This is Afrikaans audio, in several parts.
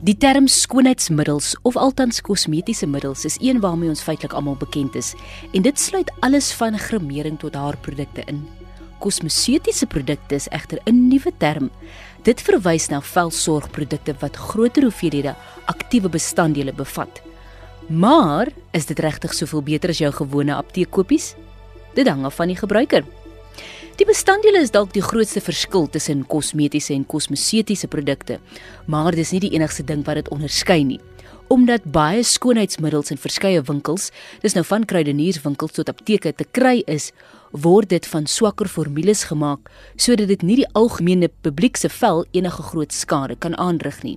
Die term skoonheidsmiddels of althans kosmetiese middels is een waarmee ons feitelik almal bekend is en dit sluit alles van gremering tot haarprodukte in. Kosmetiese produkte is egter 'n nuwe term. Dit verwys na velsorgprodukte wat groter hoeveelhede aktiewe bestanddele bevat. Maar is dit regtig soveel beter as jou gewone apteekkopies? Dit hang af van die gebruiker. Die bestanddele is dalk die grootste verskil tussen kosmetiese en kosmetiese produkte, maar dis nie die enigste ding wat dit onderskei nie. Omdat baie skoonheidsmiddels in verskeie winkels, dis nou van kruidenierswinkels tot apteke te kry is, word dit van swakker formules gemaak sodat dit nie die algemene publiek se vel enige groot skade kan aanrig nie.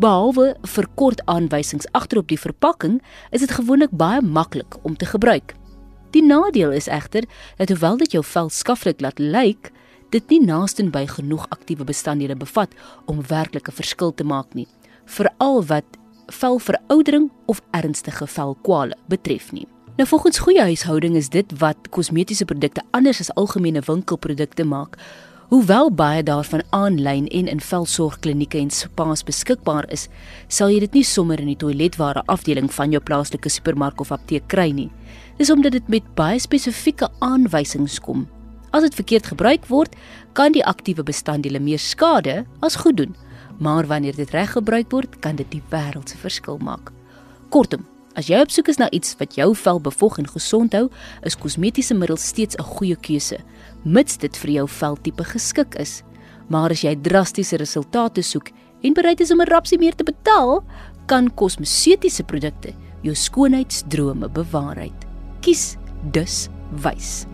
Behalwe vir kort aanwysings agterop die verpakking, is dit gewoonlik baie maklik om te gebruik. Die nadeel is egter dat hoewel dit jou vel skaflik laat lyk, dit nie naaste by genoeg aktiewe bestanddele bevat om werklik 'n verskil te maak nie, veral wat velveroudering of ernstige velkwale betref nie. Nou volgens goeie huishouding is dit wat kosmetiese produkte anders as algemene winkelprodukte maak. Hoewel baie daarvan aanlyn en in velsorgklinieke en spas beskikbaar is, sal jy dit nie sommer in die toiletware afdeling van jou plaaslike supermark of apteek kry nie is omdat dit met baie spesifieke aanwysings kom. As dit verkeerd gebruik word, kan die aktiewe bestanddele meer skade as goed doen, maar wanneer dit reg gebruik word, kan dit die wêreld se verskil maak. Kortom, as jy op soek is na iets wat jou vel bevog en gesond hou, is kosmetiese middels steeds 'n goeie keuse, mits dit vir jou veltipe geskik is. Maar as jy drastiese resultate soek en bereid is om 'n rapsie meer te betaal, kan kosmetiese produkte jou skoonheidsdrome bewaarheid kies dus wys.